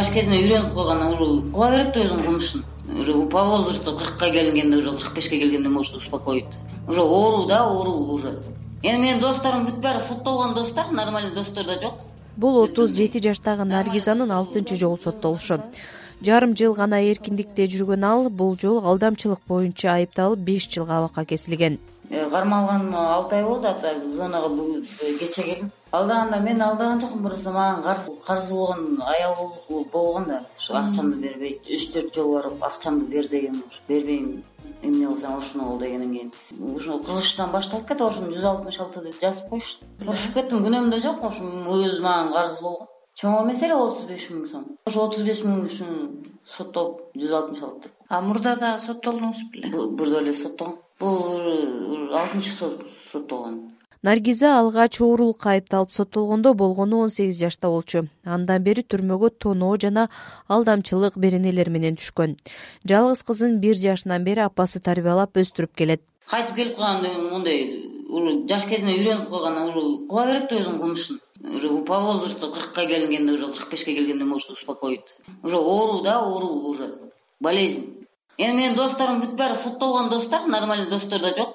жаш кезинен үйрөнүп калган уже кыла берет да өзүнүн кылмышын уже по возрасту кыркка келгенде уже кырк бешке келгенде может успокоить. Уже оору да оору уже. Эми менин досторум бүт баары соттолгон достор нормальный достор да жок. Бул отуз жети жаштагы наргизанын алтынчы жолу соттолушу. Жарым жыл гана эркиндикте жүргөн ал бул жолу алдамчылык боюнча айыпталып беш жылга абакка кесилген э, кармалганына алты ай болду ата зонага бүгүн кечээ келдим алдаганда мен алдаган жокмун просто мага карыз болгон аял болгон да. Ушу акчамды бербейт үч төрт жолу барып акчамды бер дегем бербейм эмне кылсаң ошону кыл дегенден кийин ушул кылыштан башталып кетип ошону жүз алтымыш алты деп жазып коюшту урушуп кеттим. Күнөөм да жок ошо өзү мага карыз болгон чоң эмес эле отуз беш миң сом. Ошо отуз беш миң үчүн соттолуп жүз алтымыш алты а мурда дагы соттолдуңуз беле? Мурда эле соттолгом бул алтынчы соттолгон. Наргиза алгач оорулукка айыпталып соттолгондо болгону он сегиз жашта болчу. Андан бери түрмөгө тоноо жана алдамчылык беренелер менен түшкөн. Жалгыз кызын бир жашынан бери апасы тарбиялап өстүрүп келет. Кайтып келип калганда мондай жаш кезинен үйрөнүп калган уже кыла берет да өзүнүн кылмышын уже по возрасту кыркка келгенде уже кырк бешке келгенде может успокоить. Уже оору да оору уже. Болезнь. Эми менин досторум бүт баары соттолгон достор нормальный достор да жок.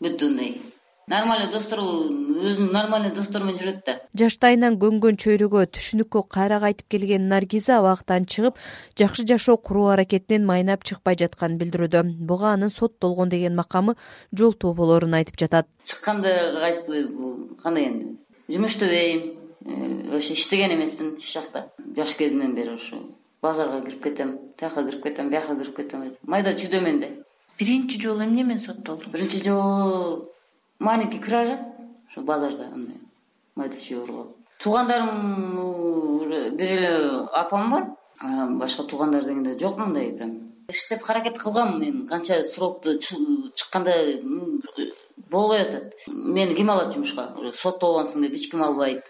Бүт мындай нормальный достор өзүнүн нормальный достору менен жүрөт да. Жаштайынан көнгөн чөйрөгө түшүнүккө кайра кайтып келген наргиза абактан чыгып жакшы жашоо куруу аракетинен майнап чыкпай жатканын билдирүүдө. Буга анын соттолгон деген макамы жолтоо болорун айтып жатат. Чыкканда кайтпайбы кандай энди жумуш иштебейм э, вообще иштеген эмесмин эч жакта. Жаш кезимден бери ушу базарга кирип кетем тияка кирип кетем бияка кирип кетем майда чүйдөмөн да биринчи жолу эмне менен соттолдуңуз биринчи жолу маленький кража ошо базарда андай майда чүй уруп алып туугандарым бир эле апам бар. Башка туугандар дегенде жок мындай прям иштеп аракет кылгам мен. Канча срокту чыкканда болбой атат. Мени ким алат жумушка? Соттолгонсуң деп эч ким албайт.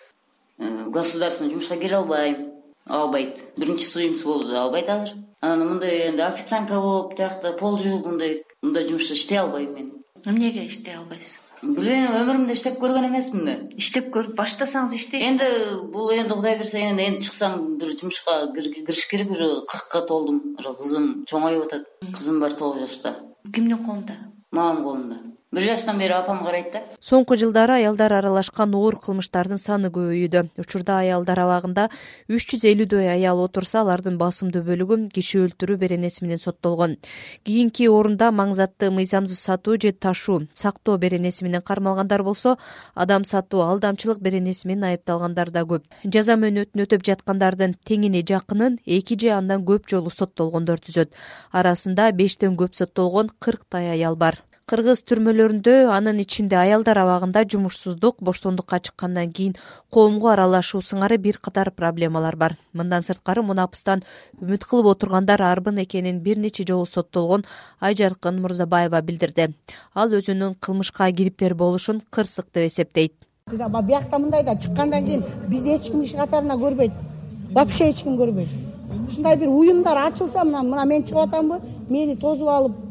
Э, государственный жумушка кире албайм. Албайт. Биринчи судимся болду да албайт азыр анан мындай энди официантка болуп тиякта пол жууп мындай мындай жумушта иштей албайм мен. Эмнеге иштей албайсыз билбейм өмүрүмдө иштеп көргөн эмесмин да. Иштеп көрүп баштасаңыз иштейсиз энди бул энди кудай буюрса эми энди чыксам бир жумушка кириш керек уже. Кыркка толдум уже кызым чоңоюп атат. Кызым бар тогуз жашта. Кимдин колунда? Мамамдын колунда бир жаштан бери апам карайт да. Соңку жылдары аялдар аралашкан оор кылмыштардын саны көбөйүүдө. Учурда аялдар абагында үч жүз элүүдөй аял отурса алардын басымдуу бөлүгү киши өлтүрүү беренеси менен соттолгон. Кийинки орунда маң затты мыйзамсыз сатуу же ташуу сактоо беренеси менен кармалгандар болсо адам сатуу алдамчылык беренеси менен айыпталгандар да көп. Жаза мөөнөтүн өтөп жаткандардын теңини жакынын эки же андан көп жолу соттолгондор түзөт. Арасында бештен көп соттолгон кырктай аял бар кыргыз түрмөлөрүндө анын ичинде аялдар абагында жумушсуздук боштондукка чыккандан кийин коомго аралашуу сыңары бир катар проблемалар бар. Мындан сырткары мунапыстан үмүт кылып отургандар арбын экенин бир нече жолу соттолгон айжаркын мырзабаева билдирди. Ал өзүнүн кылмышка кириптер болушун кырсык деп эсептейт. Биякта мындай да чыккандан кийин бизди эч ким иш катарына көрбөйт. Вообще эч ким көрбөйт. Ушундай бир уюмдар ачылса мына мына мен чыгып атамбы? Мени тосуп алып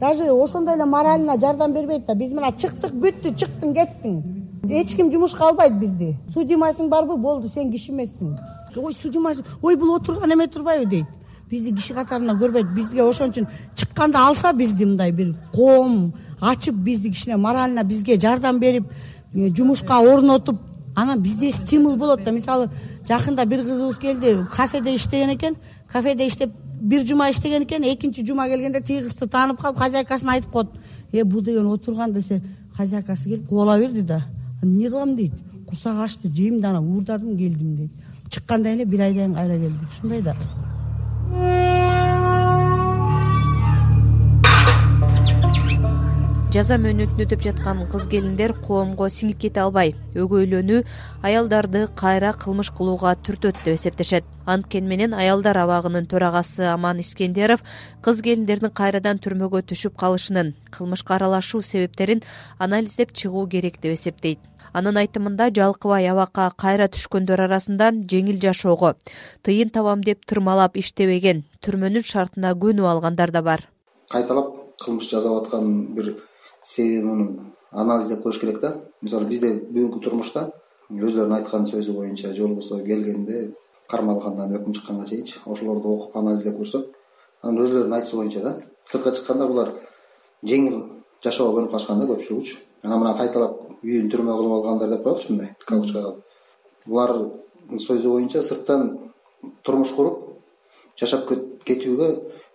даже ошондой эле морально жардам бербейт да биз мына чыктык бүттү чыктың кеттиң. Эч ким жумушка албайт бизди. Судимосуң барбы? Болду сен киши эмессиң. Ой судимосуң ой бул отурган эме турбайбы дейт. Бизди киши катарына көрбөйт бизге ошон үчүн чыкканда алса бизди мындай бир коом ачып бизди кичине морально бизге жардам берип э, жумушка орнотуп анан бизде стимул болот да. Мисалы жакында бир кызыбыз келди кафеде иштеген экен кафеде иштеп бир жума иштеген экен экинчи жума келгенде тиги кызды таанып калып хозяйкасына айтып коет э бул деген отурган десе хозяйкасы келип кубала берди да. Эмне кылам? дейт. Курсак ачты жейм да анан уурдадым келдим дейт. Чыккандан эле бир айдан кийин кайра келди. Ушундай да жаза мөөнөтүн өтөп жаткан кыз келиндер коомго сиңип кете албай өгөйлөнүү аялдарды кайра кылмыш кылууга түртөт деп эсептешет. Анткени менен аялдар абагынын төрагасы аман искендеров кыз келиндердин кайрадан түрмөгө түшүп калышынын кылмышка аралашуу себептерин анализдеп чыгуу керек деп эсептейт. Анын айтымында жалкыбай абакка кайра түшкөндөр арасында жеңил жашоого тыйын табам деп тырмалап иштебеген түрмөнүн шартына көнүп алгандар да бар. Кайталап кылмыш жасап аткан бир себеби муну анализдеп коюш керек да. Мисалы бизде бүгүнкү турмушта өзүлөрүнүн айткан сөзү боюнча же болбосо келгенде кармалгандан өкүм чыкканга чейинчи ошолорду окуп анализдеп көрсөк. Анан өзүлөрүнүн айтуусу боюнча да сыртка чыкканда булар жеңил жашоого көнүп калышкан да көпчүлүгүчү анан мына кайталап үйүн түрмө кылып алгандар деп коелучу мындай кавычкага булардын сөзү боюнча сырттан турмуш куруп жашап кетүүгө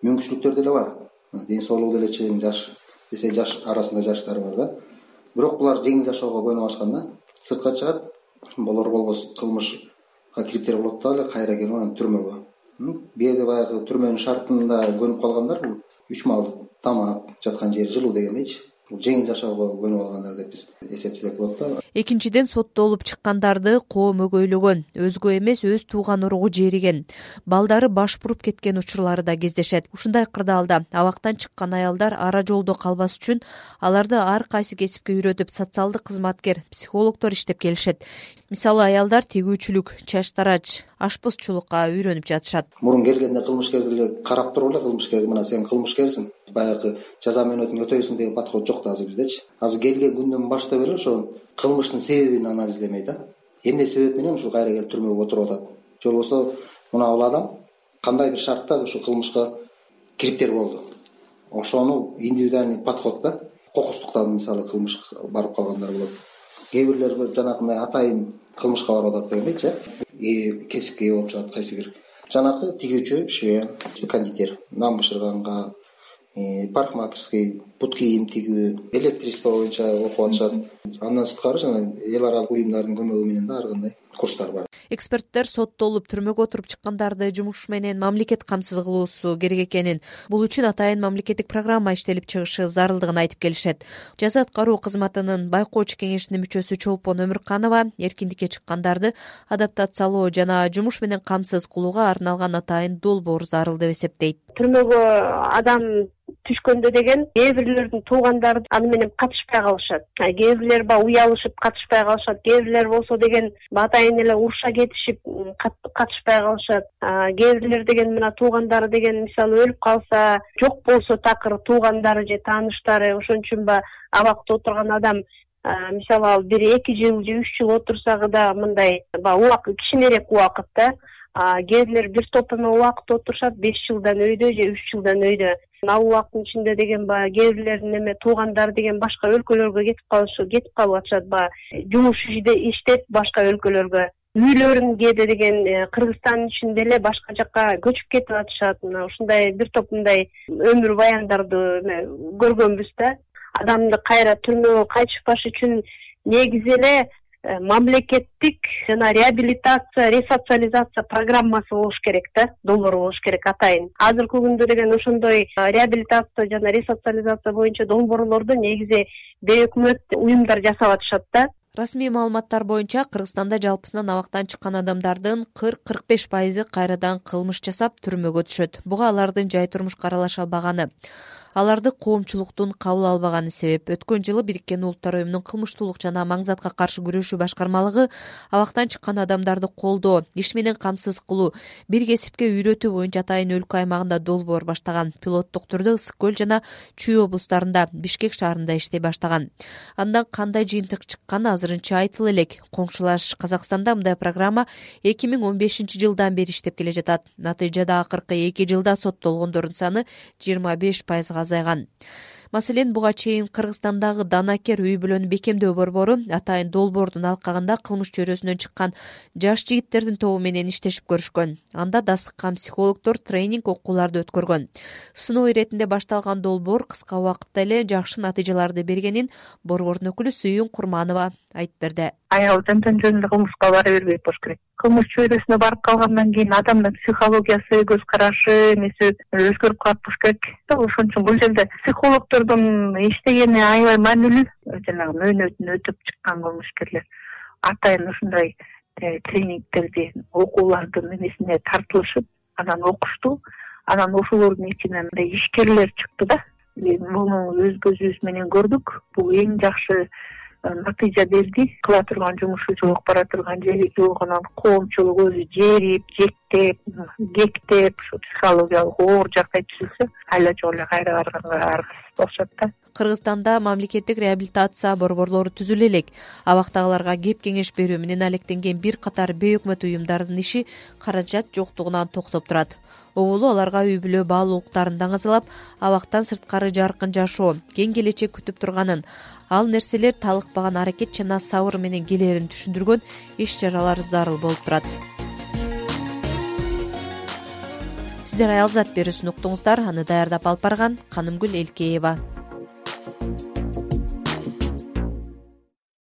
мүмкүнчүлүктөр деле бар. Ден соолугу деле чың жаш жаш арасында жаштар бар да. Бирок булар жеңил жашоого көнүп алышкан да сыртка чыгат болор болбос кылмышка кириптер болот дагы эле кайра келип анан түрмөгө. Кээде баягы түрмөнүн шартында көнүп калгандар бул үч маал тамак жаткан жер жылуу дегендейчи жеңил жашоого көнүп алгандар деп биз эсептесек болот да. Экинчиден соттолуп чыккандарды коом өгөйлөгөн. Өзгө эмес өз тууган уругу жериген. Балдары баш буруп кеткен учурлары да кездешет. Ушундай кырдаалда абактан чыккан аялдар ара жолдо калбас үчүн аларды ар кайсы кесипке үйрөтүп социалдык кызматкер психологдор иштеп келишет. Мисалы аялдар тигүүчүлүк чач тарач ашпозчулукка үйрөнүп жатышат. Мурун келгенде кылмышкерди эле карап туруп эле кылмышкерди мына сен кылмышкерсиң баягы жаза мөөнөтүн өтөйсүң деген подход жок да азыр биздечи азыр келген күндөн баштап эле ошо кылмыштын себебин анализдемей да эмне себеп менен ушул кайра келип түрмөгө отуруп атат? Же болбосо мына бул адам кандай бир шартта ушул кылмышка кириптер болду. Ошону индивидуальный подход да? Кокустуктан мисалы кылмышка барып калгандар болот. Кээ бирлер жанагындай атайын кылмышка барып атат дегендейчи э кесипке ээ болуп чыгат кайсы бир жанакы тигүүчү швея кондитер нан бышырганга парикмахерский бут кийим тигүү электричество боюнча окуп атышат. Андан сырткары жана эл аралык уюмдардын көмөгү менен да ар кандай курстар бар. Эксперттер соттолуп түрмөгө отуруп чыккандарды жумуш менен мамлекет камсыз кылуусу керек экенин бул үчүн атайын мамлекеттик программа иштелип чыгышы зарылдыгын айтып келишет. Жаза аткаруу кызматынын байкоочу кеңешинин мүчөсү чолпон өмүрканова эркиндикке чыккандарды адаптациялоо жана жумуш менен камсыз кылууга арналган атайын долбоор зарыл деп эсептейт. Түрмөгө адам түшкөндө деген кээ бирлердин туугандары аны менен катышпай калышат. Кээ бирлер баягы уялышып катышпай калышат. Кээ бирлер болсо деген атайын эле уруша кетишип катышпай калышат. Кээ бирлер деген мына туугандары деген мисалы өлүп калса жок болсо такыр туугандары же тааныштары ошон үчүн баягы абакта отурган адам мисалы ал бир эки жыл же үч жыл отурсагы дагы мындай баягы убакыт кичинерээк убакыт да кээ бирлер бир топ эме убакыт отурушат беш жылдан өйдө же үч жылдан өйдө. Ал убакыттын ичинде деген баягы кээ бирлердин эме туугандары деген башка өлкөлөргө кетип калыш кетип калып атышат баягы жумуш иштеп башка өлкөлөргө. Үйлөрүн кээде деген э, кыргызстандын ичинде эле башка жака көчүп кетип атышат. Мына ушундай бир топ мындай өмүр баяндарды көргөнбүз да. Адамды кайра түрмөгө кайтышпаш үчүн негизи эле мамлекеттик жана реабилитация ресоциализация программасы болуш керек да долбоор болуш керек атайын. Азыркы күндө деген ошондой э, реабилитация жана ресоциализация боюнча долбоорлорду негизи бейөкмөт уюмдар жасап атышат да. Расмий маалыматтар боюнча кыргызстанда жалпысынан абактан чыккан адамдардын кырк кырк беш пайызы кайрадан кылмыш жасап түрмөгө түшөт. Буга алардын жай турмушка аралаша албаганы аларды коомчулуктун кабыл албаганы себеп. Өткөн жылы бириккен улуттар уюмунун кылмыштуулук жана маңзатка каршы күрөшүү башкармалыгы абактан чыккан адамдарды колдоо иш менен камсыз кылуу бир кесипке үйрөтүү боюнча атайын өлкө аймагында долбоор баштаган пилоттук түрдө ысык көл жана чүй облустарында бишкек шаарында иштей баштаган. Андан кандай жыйынтык чыкканы азырынча айтыла элек. Коңшулаш казакстанда мындай программа эки миң он бешинчи жылдан бери иштеп келе жатат. Натыйжада акыркы эки жылда соттолгондордун саны жыйырма беш пайызга азайган. Маселен буга чейин кыргызстандагы данакер үй бүлөнү бекемдөө борбору атайын долбоордун алкагында кылмыш чөйрөсүнөн чыккан жаш жигиттердин тобу менен иштешип көрүшкөн. Анда дасыккан психологдор тренинг окууларды өткөргөн. Сыноо иретинде башталган долбоор кыска убакытта эле жакшы натыйжаларды бергенин борбордун өкүлү сүйүн курманова айтып берди аял жантан жөн эле кылмышка бара бербейт болуш керек. Кылмыш чөйрөсүнө барып калгандан кийин адамдын психологиясы көз карашы эмеси өзгөрүп калат болуш керек. Ошон үчүн бул жерде психологдордун иштегени аябай маанилүү. Жанагы мөөнөтүн өтөп чыккан кылмышкерлер атайын ушундай э, тренингтерди окуулардын эмесине тартылышып анан окушту анан ошолордун ичинен мындай ишкерлер чыкты да. Муну өз көзүбүз менен көрдүк. Бул эң жакшы натыйжа берди кыла турган жумушу жок бара турган жери жок анан коомчулук өзү жерип жекти кектеп ушу психологиялык оор жагдай түзүлсө айла жок эле кайра барганга аргасыз болушат да. Кыргызстанда мамлекеттик реабилитация борборлору түзүлө элек абактагыларга кеп кеңеш берүү менен алектенген бир катар бейөкмөт уюмдардын иши каражат жоктугунан токтоп турат. Оболу аларга үй бүлө баалуулуктарын даңазалап абактан сырткары жаркын жашоо кең келечек күтүп турганын ал нерселер талыкпаган аракет жана сабыр менен келээрин түшүндүргөн иш чаралар зарыл болуп турат сиздер аялзат берүүсүн уктуңуздар. Аны даярдап алып барган канымгүл элкеева